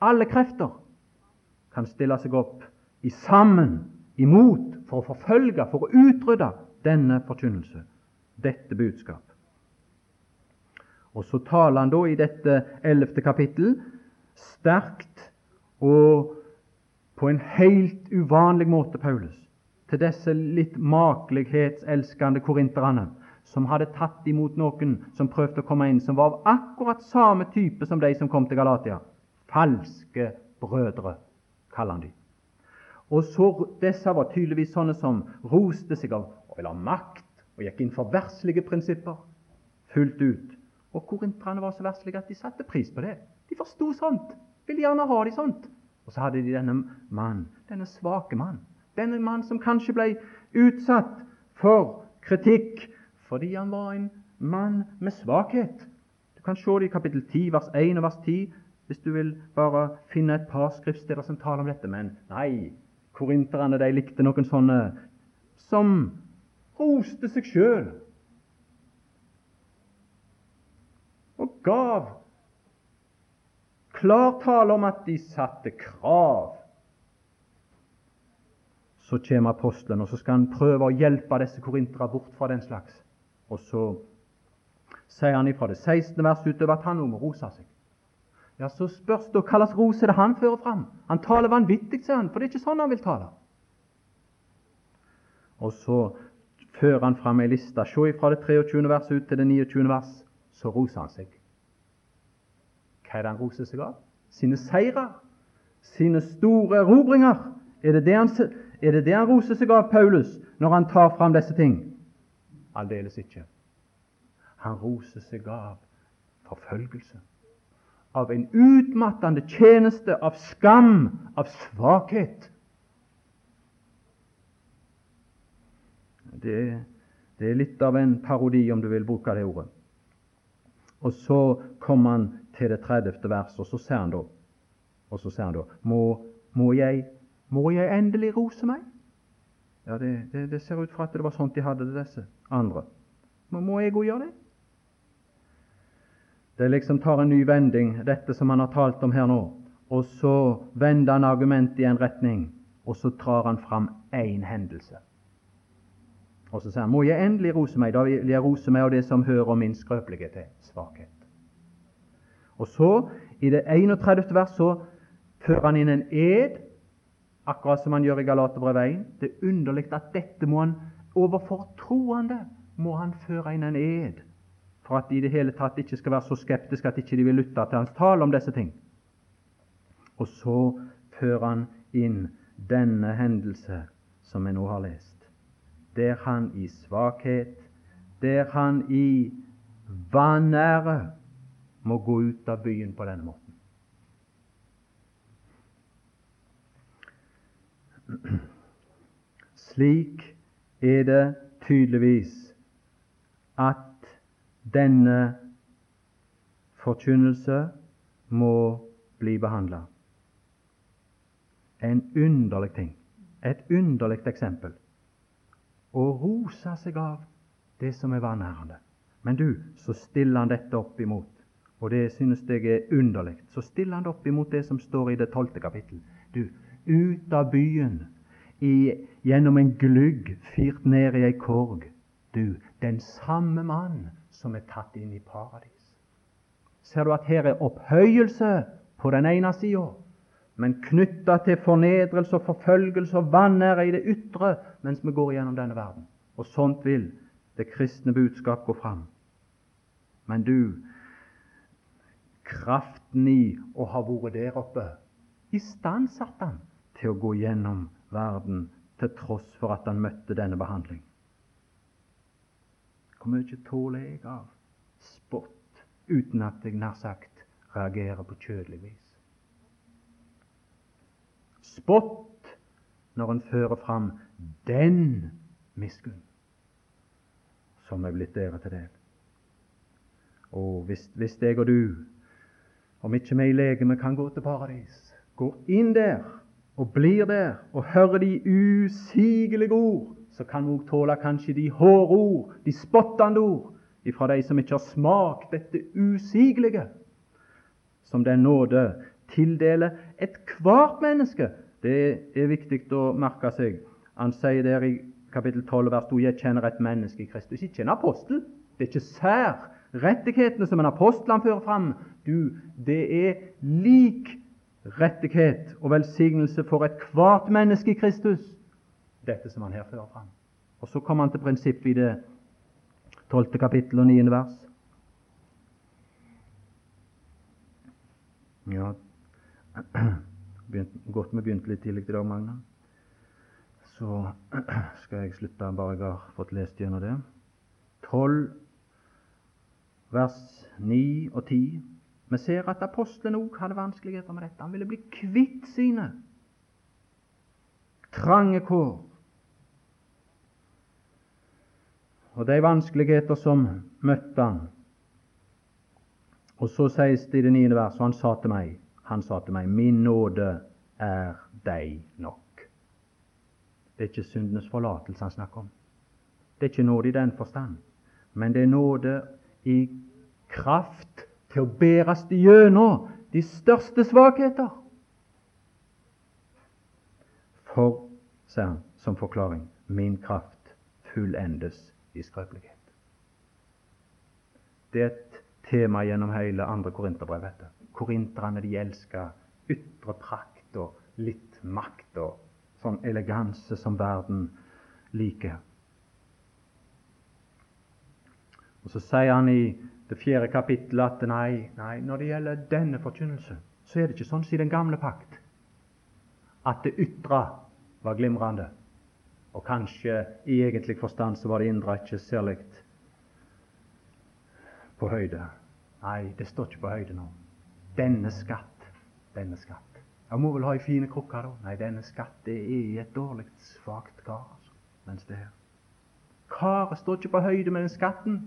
Alle krefter kan stille seg opp i sammen imot for å forfølge, for å utrydde denne forkynnelse, dette budskap. Og så taler han da i dette ellevte kapittel sterkt og på en helt uvanlig måte, Paulus, til disse litt makelighetselskende korinterne som hadde tatt imot noen som prøvde å komme inn, som var av akkurat samme type som de som kom til Galatia. Falske brødre, kaller han de. Og så, Disse var tydeligvis sånne som roste seg av og ville ha makt og gikk inn for verslige prinsipper fullt ut. Og korinterne var så verslige at de satte pris på det. De forsto sånt, ville gjerne ha de sånt. Og så hadde de denne mann, denne svake mann, denne mann som kanskje ble utsatt for kritikk fordi han var en mann med svakhet. Du kan se det i kapittel 10, vers 1 og vers 10, hvis du vil bare finne et par skriftsteder som taler om dette. Men nei, korinterne de likte noen sånne som roste seg sjøl og gav klar tale om at de satte krav. Så kommer apostelen, og så skal han prøve å hjelpe disse korintere bort fra den slags. Og så sier han ifra det 16. vers utover at han òg må rose seg. Ja, Så spørs det hva slags rose det han fører fram. Han taler vanvittig, sier han, for det er ikke sånn han vil tale. Og så fører han fram ei liste. Se fra det 23. verset ut til det 29. vers, så roser han seg. Hva er det han roser seg av? Sine seirer. sine store erobringer. Er det det han, er det det han roser seg av, Paulus, når han tar fram disse ting? Aldeles ikke. Han roser seg av forfølgelse, av en utmattende tjeneste, av skam, av svakhet. Det, det, er litt av en parodi, om du vil bruke det ordet. Og så kommer han til det 30. verset, og så sier han da og så sier han da må, må, jeg, må jeg endelig rose meg? Ja, det, det, det ser ut fra at det var sånt de hadde det, disse andre. Men må jeg òg gjøre det? Det liksom tar en ny vending, dette som han har talt om her nå. Og så vender han argumentet i en retning, og så drar han fram én hendelse. Og så sier han må jeg endelig rose meg. Da vil jeg rose meg av det som hører min skrøpelighet til, svakhet. Og så, i det 31. vers, så fører han inn en ed, akkurat som han gjør i Galaterbrevet 1. Det er underlig at dette må han Overfor troende må han føre inn en ed for at de i det hele tatt ikke skal være så skeptiske at ikke de vil lytte til hans tale om disse ting. Og så fører han inn denne hendelse som vi nå har lest, der han i svakhet, der han i vanære må gå ut av byen på denne måten. [CLEARS THROAT] Slik er det tydeligvis at denne forkynnelse må bli behandla. En underlig ting, et underlig eksempel. Å rosa seg av det som er vanærende. Men du, så stiller han dette opp imot og det synes jeg er underlig, så stiller han det opp imot det som står i det tolvte kapittel. Du, ut av byen, i, gjennom en glugg firt ned i ei korg, du, den samme mann som er tatt inn i paradis. Ser du at her er opphøyelse på den ene sida, men knytta til fornedrelse og forfølgelse og vanære i det ytre mens vi går gjennom denne verden. Og sånt vil det kristne budskap gå fram. Men du, kraften i å ha vært der oppe, istandsatte han til å gå gjennom verden til tross for at han møtte denne behandling. Hvor mye tåler jeg av spott uten at jeg nær sagt reagerer på kjødelig vis? Spott når en fører fram den miskunn som er blitt dere til del. Og hvis, hvis jeg og du, om ikke vi i legeme kan gå til paradis, går inn der og blir der og hører de usigelige ord, så kan vi òg tåle kanskje de hårde ord, de spottende ord, ifra de som ikke har smakt dette usigelige, som den nåde tildeler ethvert menneske. Det er viktig å merke seg. Han sier der i kapittel 12 vers 2 jeg kjenner et menneske i Kristus. Ikke en apostel. Det er ikke særrettighetene som en apostel han fører fram. Du, det er lik rettighet og velsignelse for ethvert menneske i Kristus, dette som han her fører fram. Og Så kommer han til prinsippet i det tolvte kapittel og niende vers. Ja, godt vi begynte litt tidlig i dag, Magna. Så [CLEARS THROAT] skal jeg slutte bare jeg har fått lest gjennom det. 12, vers 9 og 10. Vi ser at apostelen òg hadde vanskeligheter med dette. Han ville bli kvitt sine trange kår. Og de vanskeligheter som møtte han. Og så sies det i det niende verset, og han sa til meg, han sa til meg, min nåde er deg nok. Det er ikke syndenes forlatelse han snakker om. Det er ikke nåde i den forstand, men det er nåde i kraft til å bæres gjennom de største svakheter. For, sier han som forklaring, min kraft fullendes i skrøpelighet. Det er et tema gjennom hele andre korinterbrev. Korinterne de elsker ytre prakt og litt makt og sånn eleganse som verden liker. Og Så sier han i det fjerde kapittelet at nei, nei, når det gjelder denne forkynnelse, så er det ikke sånn som i den gamle pakt, at det ytre var glimrende, og kanskje i egentlig forstand så var det indre ikke særlig på høyde. Nei, det står ikke på høyde nå. Denne skatt, denne skatt. Jeg må vel ha ei fine krukke, da? Nei, denne skatt det er i et dårlig, svakt kar. Altså, mens det her. Karet står ikke på høyde med den skatten.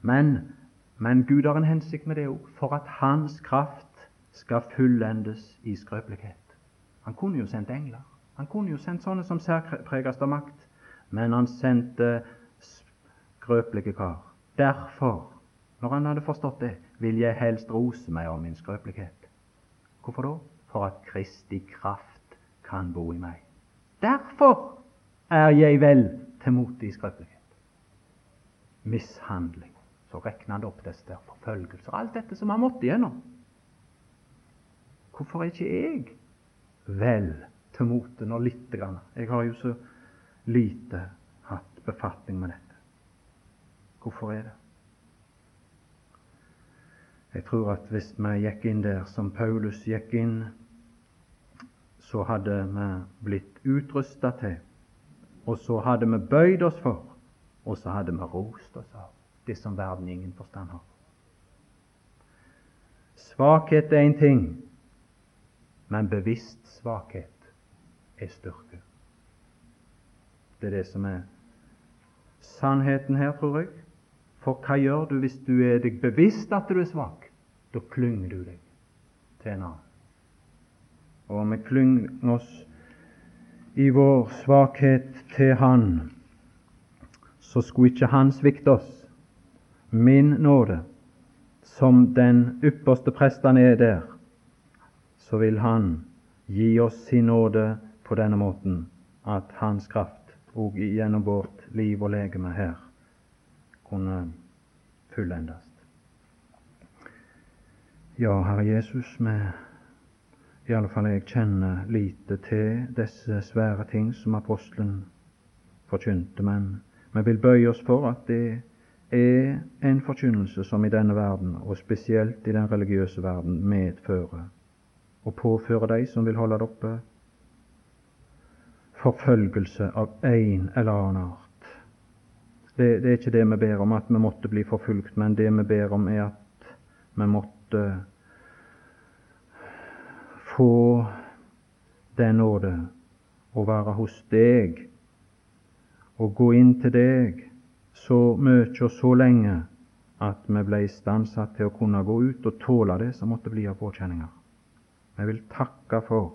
Men, men Gud har en hensikt med det òg, for at Hans kraft skal fullendes i skrøpelighet. Han kunne jo sendt engler. Han kunne jo sendt sånne som særpreges av makt. Men han sendte skrøpelige kar. Derfor, når han hadde forstått det, vil jeg helst rose meg av min skrøpelighet. Hvorfor da? For at Kristi kraft kan bo i meg. Derfor er jeg vel til mote i skrøpelighet. Mishandling så regner han opp disse der forfølgelser, alt dette som han måtte gjennom. Hvorfor er ikke jeg vel til mote når lite grann? Jeg har jo så lite hatt befatning med dette. Hvorfor er det? Jeg tror at hvis vi gikk inn der som Paulus gikk inn, så hadde vi blitt utrusta til, og så hadde vi bøyd oss for, og så hadde vi rost oss av det som verden ingen forstand har. Svakhet er en ting, men bevisst svakhet er styrke. Det er det som er sannheten her, tror jeg. For hva gjør du hvis du er deg bevisst at du er svak? Da klynger du deg til en annen. Og vi klynger oss i vår svakhet til Han, så skulle ikke Han svikte oss min nåde, som den ypperste presten er der, så vil Han gi oss sin nåde på denne måten at Hans kraft òg gjennom vårt liv og legeme her kunne fullendes. Ja, Herre Jesus, vi i alle fall jeg kjenner lite til disse svære ting som apostelen forkynte, men vi vil bøye oss for at det er en forkynnelse som i denne verden, og spesielt i den religiøse verden, medfører og påfører de som vil holde det oppe, forfølgelse av en eller annen art. Det, det, er ikke det vi ber om, at vi måtte bli forfulgt, men det vi ber om, er at vi måtte få den nåde å være hos deg og gå inn til deg så mye og så lenge at vi ble istandsatt til å kunne gå ut og tåle det som måtte bli av påkjenninger. Vi vil takke for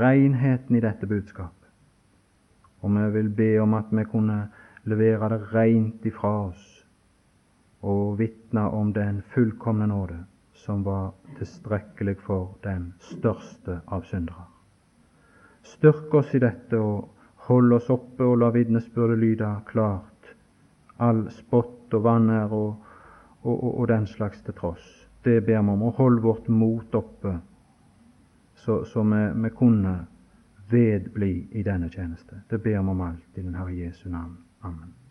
renheten i dette budskapet, og vi vil be om at vi kunne levere det rent ifra oss og vitne om den fullkomne nåde som var tilstrekkelig for den største av syndere. Styrk oss i dette og hold oss oppe og la vitnesbyrdet lyde klart all spott og vanære og, og, og, og, den slags til tross. Det ber vi om. å holde vårt mot oppe, så, så vi, vi, kunne vedbli i denne tjeneste. Det ber vi om alt i den Herre Jesu navn. Amen.